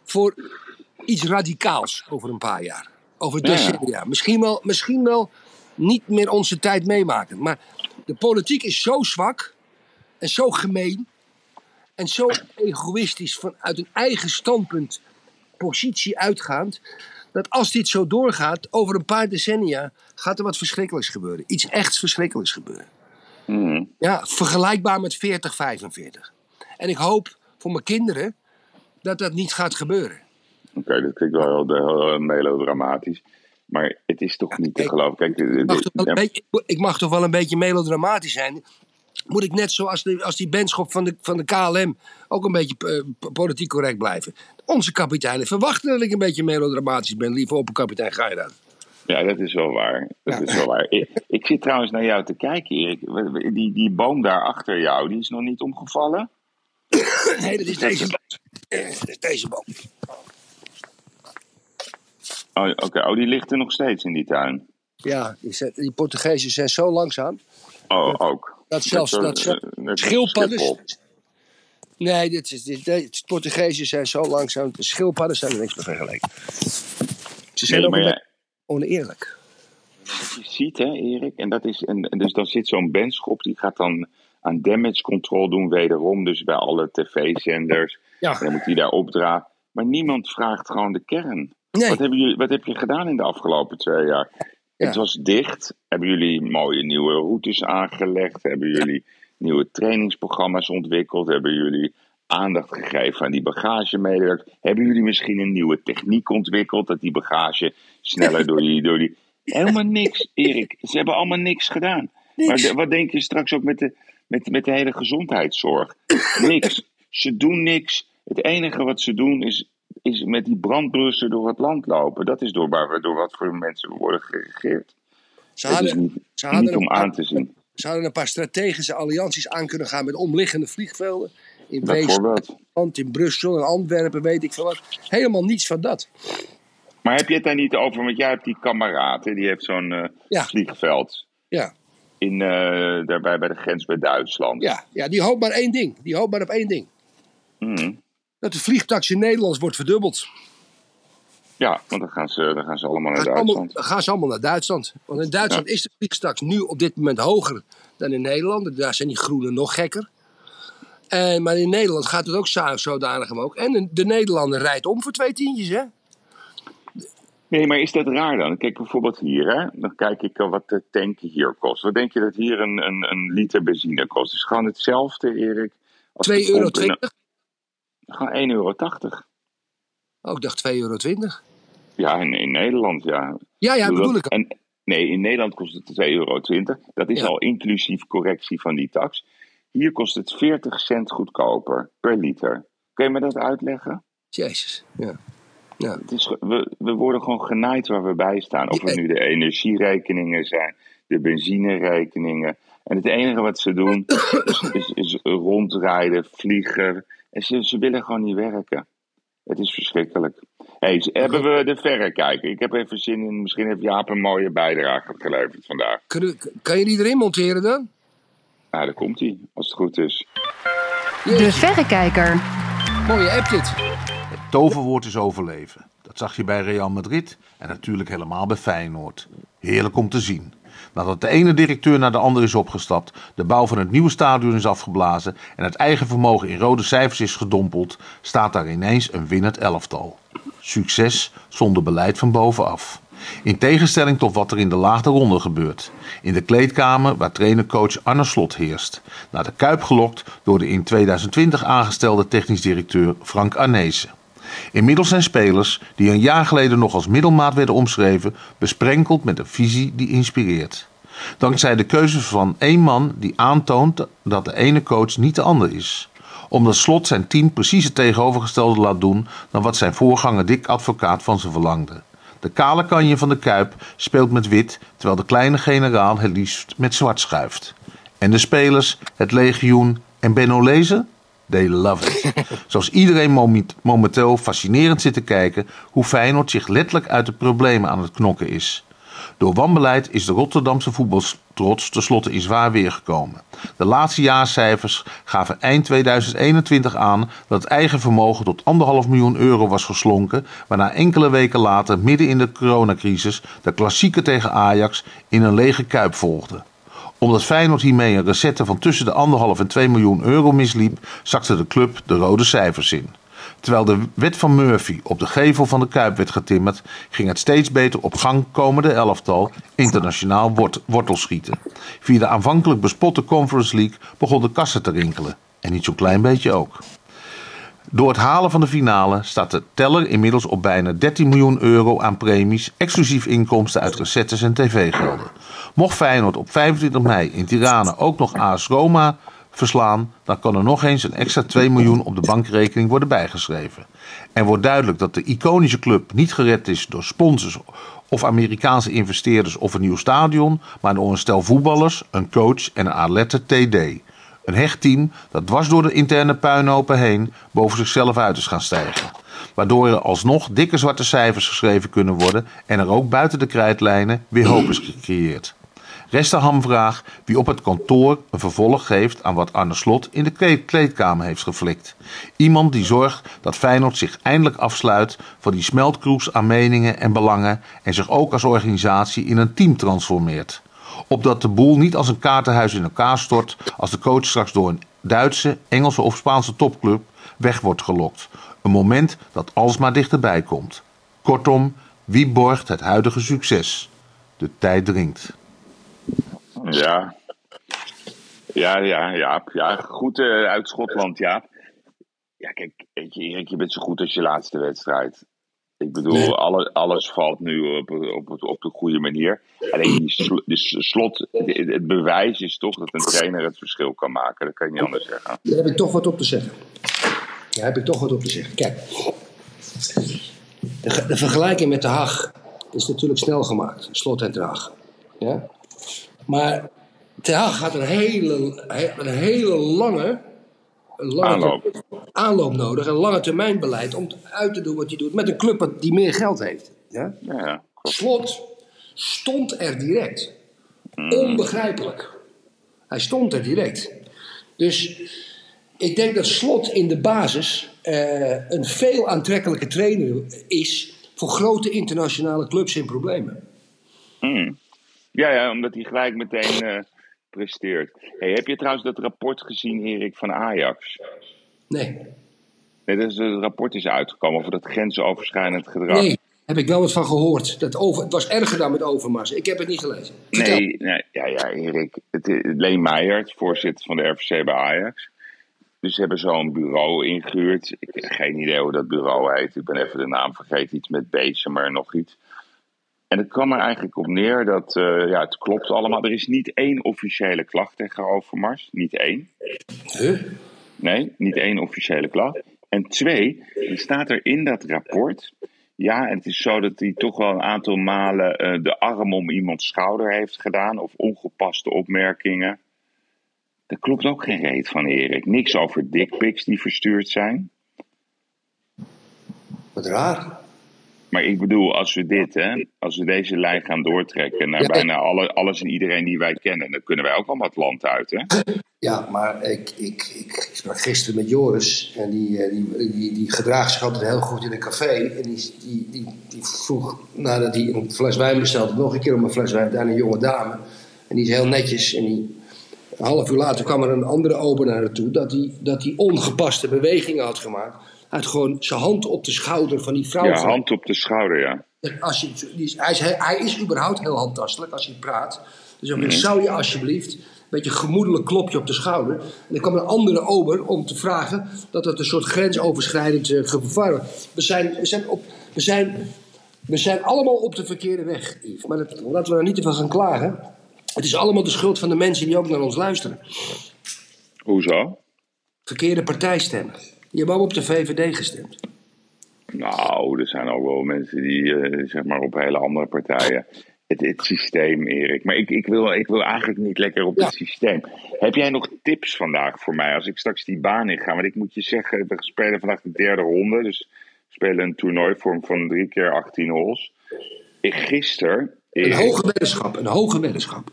voor iets radicaals over een paar jaar. Over decennia. Misschien, wel, misschien wel niet meer onze tijd meemaken. Maar de politiek is zo zwak en zo gemeen en zo egoïstisch vanuit een eigen standpunt, positie uitgaand. Dat als dit zo doorgaat, over een paar decennia, gaat er wat verschrikkelijks gebeuren. Iets echt verschrikkelijks gebeuren. Mhm. Ja, vergelijkbaar met 40, 45. En ik hoop voor mijn kinderen dat dat niet gaat gebeuren. Oké, dat klinkt wel heel, heel melodramatisch. Maar het is toch niet te geloven. Kijk, de- Ik mag, de- toch wel een beetje, ik mag toch wel een beetje melodramatisch zijn. Moet ik net zoals die, als die benschop van de, van de KLM ook een beetje eh, politiek correct blijven. Onze kapiteinen verwachten dat ik een beetje melodramatisch ben. Lieve opperkapitein Geirat. Ja, dat is wel waar. Dat Ja. is wel waar. Ik, ik zit trouwens naar jou te kijken, Erik. Die, die boom daar achter jou, die is nog niet omgevallen? Nee, dat is deze boom. Eh, Dat is deze boom. Oh, Oké, oh, die ligt er nog steeds in die tuin. Ja, die, die Portugezen zijn zo langzaam. Oh, ook. Dat zelfs dat eh, schildpadden. Nee, dit is, dit, dit- Portugezen zijn zo langzaam. De schildpadden zijn er niks mee vergeleken. Ze zijn Nee, ook beetje oneerlijk. wat je ziet, hè, Erik, en, dat is, en, dus dan zit zo'n benschop, die gaat dan aan damage control doen, wederom. Dus bij alle tv-zenders. Ja. En dan moet hij daar opdragen. Maar niemand vraagt gewoon de kern. Nee. Wat, hebben jullie, wat heb je gedaan in de afgelopen twee jaar? Ja. Het was dicht. Hebben jullie mooie nieuwe routes aangelegd? Hebben jullie nieuwe trainingsprogramma's ontwikkeld? Hebben jullie aandacht gegeven aan die bagagemedewerkers? Hebben jullie misschien een nieuwe techniek ontwikkeld? Dat die bagage sneller door die... Door die... Helemaal niks, Erik. Ze hebben allemaal niks gedaan. Maar wat denk je straks ook met de, met, met de hele gezondheidszorg? Niks. Ze doen niks. Het enige wat ze doen is, is met die brandblussen door het land lopen. Dat is door, waar door wat voor mensen we worden geregeerd. Ze is niet, ze hadden niet om paar- aan te zien. ze hadden een paar strategische allianties aan kunnen gaan met omliggende vliegvelden. In. Weesland, in Brussel, in Antwerpen, weet ik veel wat. Helemaal niets van dat. Maar heb je het daar niet over? Want jij hebt die kameraad, hè, die heeft zo'n eh, Ja. vliegveld. Ja, In, eh, daarbij bij de grens bij Duitsland. ja, ja, die hoopt maar één ding. Die hoopt maar op één ding. Mhm. Dat de vliegtax in Nederland wordt verdubbeld. Ja, want dan gaan ze, dan gaan ze allemaal naar Gaan Duitsland. gaan ze allemaal naar Duitsland. Want in Duitsland is de vliegtax nu op dit moment hoger dan in Nederland. Daar zijn die groenen nog gekker. En, maar in Nederland gaat het ook zo- zodanig omhoog. En de- de Nederlander rijdt om voor twee tientjes, hè? Nee, maar is dat raar dan? Kijk bijvoorbeeld hier, hè? dan kijk ik wat de tanken hier kost. Wat denk je dat hier een, een, een liter benzine kost? Het is gewoon hetzelfde, Erik. als 2,20 de euro. pomp in een- Gewoon 1,80 euro. Oh, ik dacht 2,20 euro. Ja, in, in Nederland, ja. Ja, ja, Doe bedoel dat- ik. En, nee, in Nederland kost het 2,20 euro. Dat is Ja. al inclusief correctie van die tax. Hier kost het 40 cent goedkoper per liter. Kun je me dat uitleggen? Jezus. Ja. Ja. Het is, we, we worden gewoon genaaid waar we bij staan. Of het nu de energierekeningen zijn, de benzinerekeningen. En het enige wat ze doen is, is, is rondrijden, vliegen. En ze, ze willen gewoon niet werken. Het is verschrikkelijk. Hey, hebben we de verrekijker? Ik heb even zin in, misschien heeft Jaap een mooie bijdrage geleverd vandaag. Kun, kan je die erin monteren dan? Nou, daar komt hij, als het goed is. De Verrekijker. Mooie app dit. Toverwoord is overleven. Dat zag je bij Real Madrid en natuurlijk helemaal bij Feyenoord. Heerlijk om te zien. Nadat de ene directeur naar de andere is opgestapt, de bouw van het nieuwe stadion is afgeblazen en het eigen vermogen in rode cijfers is gedompeld, staat daar ineens een winnend elftal. Succes zonder beleid van bovenaf. In tegenstelling tot wat er in de laagste ronde gebeurt. In de kleedkamer waar trainer-coach Arne Slot heerst. Naar de Kuip gelokt door de in 2020 aangestelde technisch directeur Frank Arnezen. Inmiddels zijn spelers, die een jaar geleden nog als middelmaat werden omschreven, besprenkeld met een visie die inspireert. Dankzij de keuze van één man die aantoont dat de ene coach niet de ander is. Omdat Slot zijn team precies het tegenovergestelde laat doen dan wat zijn voorganger Dick Advocaat van ze verlangde. De kale kanje van de Kuip speelt met wit, terwijl de kleine generaal het liefst met zwart schuift. En de spelers, het legioen en Benno Lezen? They love it. Zoals iedereen momenteel fascinerend zit te kijken hoe Feyenoord zich letterlijk uit de problemen aan het knokken is. Door wanbeleid is de Rotterdamse voetbaltrots tenslotte in zwaar weer gekomen. De laatste jaarcijfers gaven eind 2021 aan dat het eigen vermogen tot 1,5 miljoen euro was geslonken, waarna enkele weken later, midden in de coronacrisis, de klassieker tegen Ajax in een lege kuip volgde omdat Feyenoord hiermee een recette van tussen de 1,5 en 2 miljoen euro misliep, zakte de club de rode cijfers in. Terwijl de wet van Murphy op de gevel van de Kuip werd getimmerd, ging het steeds beter op gang komende elftal internationaal wort wortelschieten. Via de aanvankelijk bespotte Conference League begon de kassen te rinkelen. En niet zo'n klein beetje ook. Door het halen van de finale staat de teller inmiddels op bijna 13 miljoen euro aan premies, exclusief inkomsten uit recettes en tv-gelden. Mocht Feyenoord op 25 mei in Tirana ook nog AS Roma verslaan, dan kan er nog eens een extra 2 miljoen op de bankrekening worden bijgeschreven. En wordt duidelijk dat de iconische club niet gered is door sponsors of Amerikaanse investeerders of een nieuw stadion, maar door een stel voetballers, een coach en een atlette TD. Een hecht team dat dwars door de interne puinhopen heen boven zichzelf uit is gaan stijgen. Waardoor er alsnog dikke zwarte cijfers geschreven kunnen worden en er ook buiten de krijtlijnen weer hoop is gecreëerd. Rest de hamvraag wie op het kantoor een vervolg geeft aan wat Arne Slot in de kleed- kleedkamer heeft geflikt. Iemand die zorgt dat Feyenoord zich eindelijk afsluit van die smeltkroes aan meningen en belangen en zich ook als organisatie in een team transformeert. Opdat de boel niet als een kaartenhuis in elkaar stort als de coach straks door een Duitse, Engelse of Spaanse topclub weg wordt gelokt. Een moment dat alsmaar dichterbij komt. Kortom, wie borgt het huidige succes? De tijd dringt. Ja. Ja, ja, ja. ja. Goed eh, uit Schotland, ja. Ja, kijk, Erik, je bent zo goed als je laatste wedstrijd. Ik bedoel, Nee. alle, alles valt nu op, op, op, de goede manier. Alleen die sl- slot, het bewijs is toch dat een trainer het verschil kan maken. Dat kan je niet anders zeggen. Daar heb ik toch wat op te zeggen. Daar heb ik toch wat op te zeggen. Kijk, de, ge- de vergelijking met de Haag is natuurlijk snel gemaakt. Slot en Draag. Ja? Maar de Haag had een hele, he- een hele lange, lange Aanloop. aanloop nodig. Een lange termijn beleid om uit te doen wat hij doet. Met een club die meer geld heeft. Ja? Ja. Slot stond er direct. Onbegrijpelijk. Hij stond er direct. Dus ik denk dat Slot in de basis eh, een veel aantrekkelijke trainer is voor grote internationale clubs in problemen. Mm. Ja, ja, omdat hij gelijk meteen eh, presteert. Hey, heb je trouwens dat rapport gezien, Erik, van Ajax? Nee, Nee, dat is, het rapport is uitgekomen over dat grensoverschrijdend gedrag. nee, heb ik wel wat van gehoord. Dat over, het was erger dan met Overmars. Ik heb het niet gelezen. Vertel. Nee, nee ja, ja, Erik. Het, is- Leen Meijer, het voorzitter van de RVC bij Ajax. Dus ze hebben zo'n bureau ingehuurd. Ik heb geen idee hoe dat bureau heet. Ik ben even de naam vergeten. Iets met Bezemer en nog iets. En het kwam er eigenlijk op neer dat, eh, ja, het klopt allemaal. Er is niet één officiële klacht tegen Overmars. Niet één. Huh? Nee, niet één officiële klacht. En twee, er staat er in dat rapport. Ja, en het is zo dat hij toch wel een aantal malen eh, de arm om iemands schouder heeft gedaan. Of ongepaste opmerkingen. Daar klopt ook geen reet van, Erik. Niks over dickpics die verstuurd zijn. Wat raar. Maar ik bedoel, als we dit, hè, als we deze lijn gaan doortrekken naar Ja. bijna alle, alles en iedereen die wij kennen, dan kunnen wij ook allemaal het land uit, hè? Ja, maar ik, ik, ik sprak gisteren met Joris. En die, eh, die, die, die gedraagt zich altijd heel goed in een café. En die, die, die, die vroeg nadat hij een fles wijn bestelde, nog een keer om een fles wijn aan een jonge dame. En die is heel netjes. En die, een half uur later kwam er een andere ober naar haar toe. Dat hij dat die ongepaste bewegingen had gemaakt. Had gewoon zijn hand op de schouder van die vrouw. Ja, van- hand op de schouder, ja. als je, hij, is, hij is überhaupt heel handtastelijk als hij praat. Dus dan zou je alsjeblieft een beetje een gemoedelijk klopje op de schouder. En dan kwam een andere ober om te vragen dat het een soort grensoverschrijdend eh, gevaar was. We zijn, we, zijn op, we, zijn, we zijn allemaal op de verkeerde weg, Yves. Maar dat, laten we daar niet te veel gaan klagen. Het is allemaal de schuld van de mensen die ook naar ons luisteren. Hoezo? Verkeerde partijstemmen. Die hebben allemaal op de VVD gestemd. Nou, er zijn ook wel mensen die, eh, zeg maar, op hele andere partijen. Het, het systeem, Erik. Maar ik, ik, wil, ik wil eigenlijk niet lekker op Ja. het systeem. Heb jij nog tips vandaag voor mij als ik straks die baan in ga? Want ik moet je zeggen, we spelen vandaag de derde ronde. Dus we spelen een toernooivorm van drie keer 18 holes. Ik, gisteren. Een hoge weddenschap, een hoge weddenschap.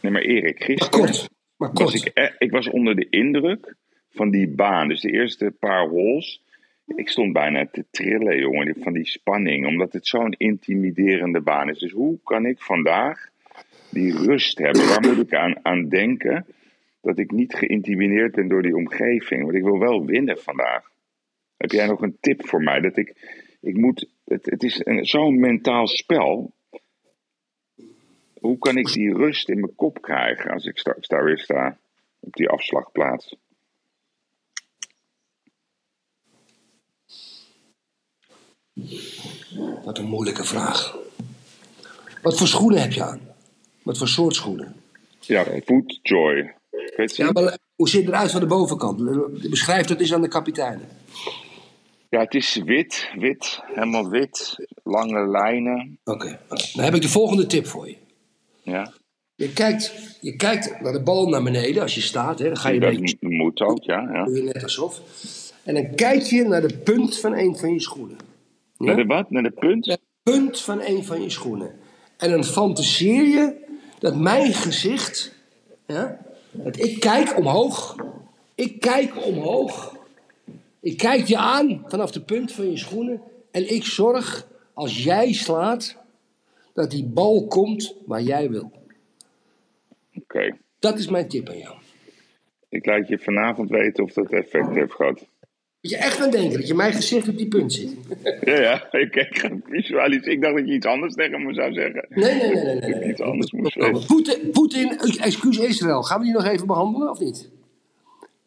Nee, maar Erik, Maar gisteren kort, maar was kort. ik, eh, ik was onder de indruk van die baan. Dus de eerste paar holes. Ik stond bijna te trillen, jongen, van die spanning. Omdat het zo'n intimiderende baan is. Dus hoe kan ik vandaag die rust hebben? Waar moet ik aan, denken dat ik niet geïntimideerd ben door die omgeving? Want ik wil wel winnen vandaag. Heb jij nog een tip voor mij? Dat ik, ik moet, het, het is zo'n mentaal spel. Hoe kan ik die rust in mijn kop krijgen als ik daar weer sta? Op die afslagplaats. Wat een moeilijke vraag. Wat voor schoenen heb je aan? Wat voor soort schoenen? Ja, Foodjoy. Weet je? Ja, maar hoe ziet het eruit van de bovenkant? Beschrijf dat eens aan de kapiteinen. Ja, het is wit, wit, helemaal wit. Lange lijnen. Oké, dan heb ik de volgende tip voor je. Ja, Je kijkt, je kijkt naar de bal naar beneden als je staat. Hè. Dan ga je dat beetje moet ook, ja. ja. doe je net alsof. En dan kijk je naar de punt van een van je schoenen. Naar de wat? Naar de punt? Naar de punt van een van je schoenen. En dan fantaseer je dat mijn gezicht... Ja, dat ik kijk omhoog. Ik kijk omhoog. Ik kijk je aan vanaf de punt van je schoenen. En ik zorg, als jij slaat, dat die bal komt waar jij wil. Oké. Dat is mijn tip aan jou. Ik laat je vanavond weten of dat effect heeft gehad. Moet je echt aan denken dat je mijn gezicht op die punt zit. Ja, ja. Ik, ik ga visualiseren. Ik dacht dat je iets anders tegen me zou zeggen. Nee, nee, nee, nee. nee, Dat iets anders moest zeggen. Poetin, Poetin, excuus Israël. Gaan we die nog even behandelen of niet?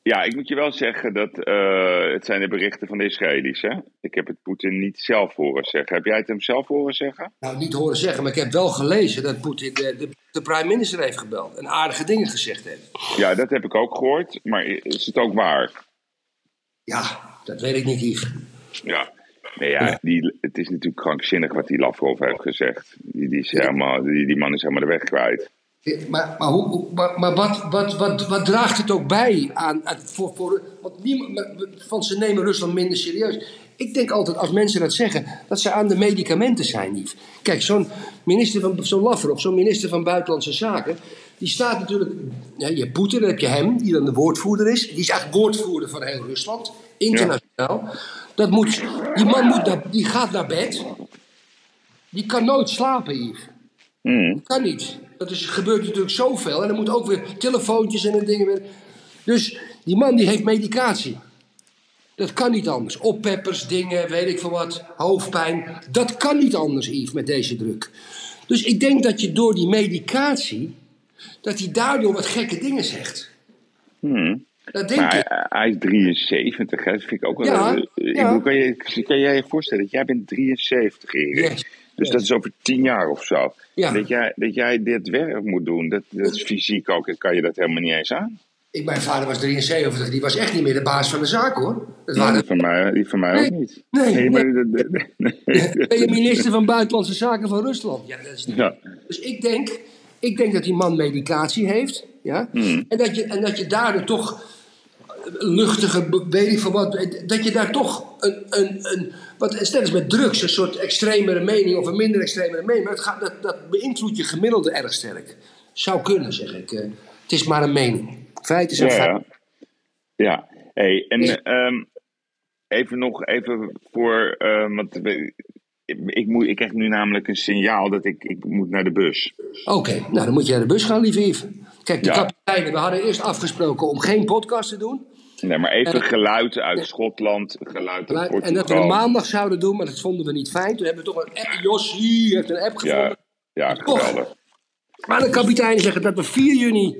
Ja, ik moet je wel zeggen dat eh, het zijn de berichten van de Israëli's. Hè? Ik heb het Poetin niet zelf horen zeggen. Heb jij het hem zelf horen zeggen? Nou, niet horen zeggen, maar ik heb wel gelezen dat Poetin de, de, de prime minister heeft gebeld. En aardige dingen gezegd heeft. Ja, dat heb ik ook gehoord. Maar is het ook waar? Ja, dat weet ik niet, Yves. Ja. Nee, ja, Die, het is natuurlijk krankzinnig wat die Lavrov heeft gezegd. Die, die, is helemaal, die, die man is helemaal de weg kwijt. Maar, maar, hoe, maar, maar wat, wat, wat, wat draagt het ook bij aan, voor, voor, want niemand, van ze nemen Rusland minder serieus. Ik denk altijd, als mensen dat zeggen, dat ze aan de medicamenten zijn, Yves. Kijk, zo'n minister van, zo'n Lavrov, zo'n minister van Buitenlandse Zaken, die staat natuurlijk, ja, je hebt Poetin, dan heb je hem, die dan de woordvoerder is. Die is eigenlijk woordvoerder van heel Rusland, internationaal. Dat moet, die man moet naar, die gaat naar bed. Die kan nooit slapen, Yves. Hmm. Kan niet. Dat is, gebeurt natuurlijk zoveel. En dan moet ook weer telefoontjes en dingen weer. Dus die man die heeft medicatie. Dat kan niet anders. Oppeppers, dingen, weet ik veel wat, hoofdpijn. Dat kan niet anders, Yves, met deze druk. Dus ik denk dat je door die medicatie, dat hij daardoor wat gekke dingen zegt. Hmm. Dat denk Maar ik. hij, is 73, hè? dat vind ik ook wel. Ja, kan je, kan jij je voorstellen dat jij bent 73, Erik? Yes, Dus yes. dat is over 10 jaar of zo. Ja. Dat, jij, dat jij dit werk moet doen, dat, dat is fysiek ook, kan je dat helemaal niet eens aan. Ik, mijn vader was 73, die was echt niet meer de baas van de zaak hoor. Dat Nee, waren die van mij, die van mij Nee, ook niet. nee, nee. Ben je minister van Buitenlandse Zaken van Rusland? Ja, dat is. Ja. Dus ik denk, ik denk dat die man medicatie heeft. Ja? Hmm. En, dat je, en dat je daardoor toch luchtige, weet ik veel wat, dat je daar toch een, een, een wat, stel eens met drugs, een soort extremere mening of een minder extremere mening, maar het gaat, dat, dat beïnvloedt je gemiddelde erg sterk. Zou kunnen, zeg ik. eh. het is maar een mening. Feiten zijn Ja, feiten. ja. Hey, en Ja. ehm, even nog even voor, ehm, want we- ik, moet, ik krijg nu namelijk een signaal dat ik, ik moet naar de bus. Oké, nou dan moet je naar de bus gaan, lieve Yves. Kijk, de Ja. kapiteinen, we hadden eerst afgesproken om geen podcast te doen. Nee, maar even Eh, geluid uit Schotland, geluid uit Portugal. En dat we maandag zouden doen, maar dat vonden we niet fijn. Toen hebben we toch een app, Jossie heeft een app gevonden. Ja, ja geweldig. Maar de kapiteinen zeggen dat we 4 juni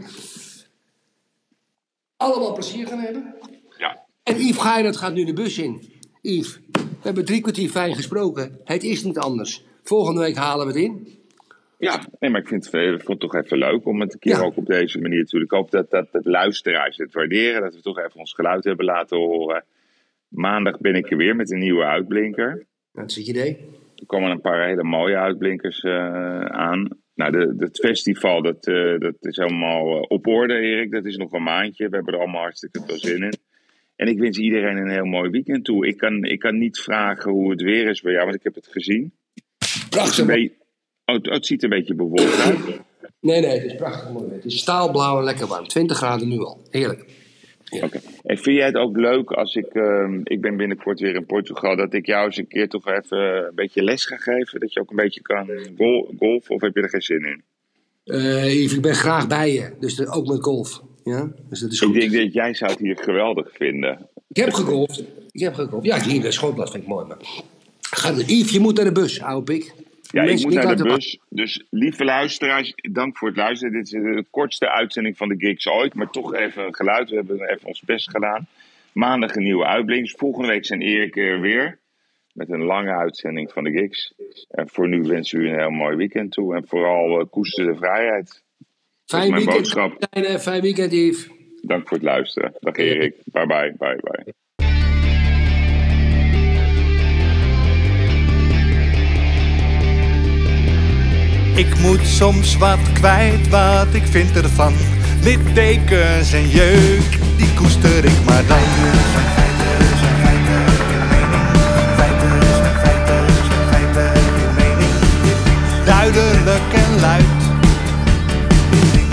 allemaal plezier gaan hebben. Ja. En Yves Geirat gaat nu de bus in. Yves, we hebben drie kwartier fijn gesproken. Het is niet anders. Volgende week halen we het in. Ja, nee, maar ik vind het, vond het toch even leuk om het een keer Ja. ook op deze manier te doen. Ik hoop dat, dat, dat luisteraars het waarderen, dat we toch even ons geluid hebben laten horen. Maandag ben ik er weer met een nieuwe uitblinker. Dat is het idee. Er komen een paar hele mooie uitblinkers eh, aan. Nou, de, het festival, dat, eh, dat is helemaal eh, op orde, Erik. Dat is nog een maandje. We hebben er allemaal hartstikke veel zin in. En ik wens iedereen een heel mooi weekend toe. Ik kan, ik kan niet vragen hoe het weer is bij jou, want ik heb het gezien. Het, Prachtig. beetje- oh, het- het ziet een beetje bewolkt uit. Nee, nee, het is prachtig mooi. weer. Het is staalblauw en lekker warm. 20 graden nu al. Heerlijk. Oké. En vind jij het ook leuk als ik, ehm, ik ben binnenkort weer in Portugal, dat ik jou eens een keer toch even een beetje les ga geven? Dat je ook een beetje kan gol golfen, of heb je er geen zin in? Eh ik ben graag bij je. Dus ook met golf. Ja? Dus dat is Ik denk dat jij zou het hier geweldig vinden. Ik heb gegolfd. Ik heb gegolfd. Ja, hier in Schotland vind ik mooi. Maar... Ga, Yves, je moet naar de bus, oude pik. Ja, ik moet naar de bus. Dus lieve luisteraars, dank voor het luisteren. Dit is de kortste uitzending van de Gigs ooit. Maar toch even een geluid. We hebben even ons best gedaan. Maandag een nieuwe uitblinkers. Volgende week zijn Erik er weer. Met een lange uitzending van de Gigs. En voor nu wensen we u een heel mooi weekend toe. En vooral eh, koester de vrijheid. Fijn mijn weekend, boodschap. kapitein. Fijn weekend, Yves. Dank voor het luisteren. Dag Erik. Bye bye. Bye bye. Ik moet soms wat kwijt, wat ik vind ervan. Littekens en jeuk, die koester ik maar dan. Duidelijk en luid,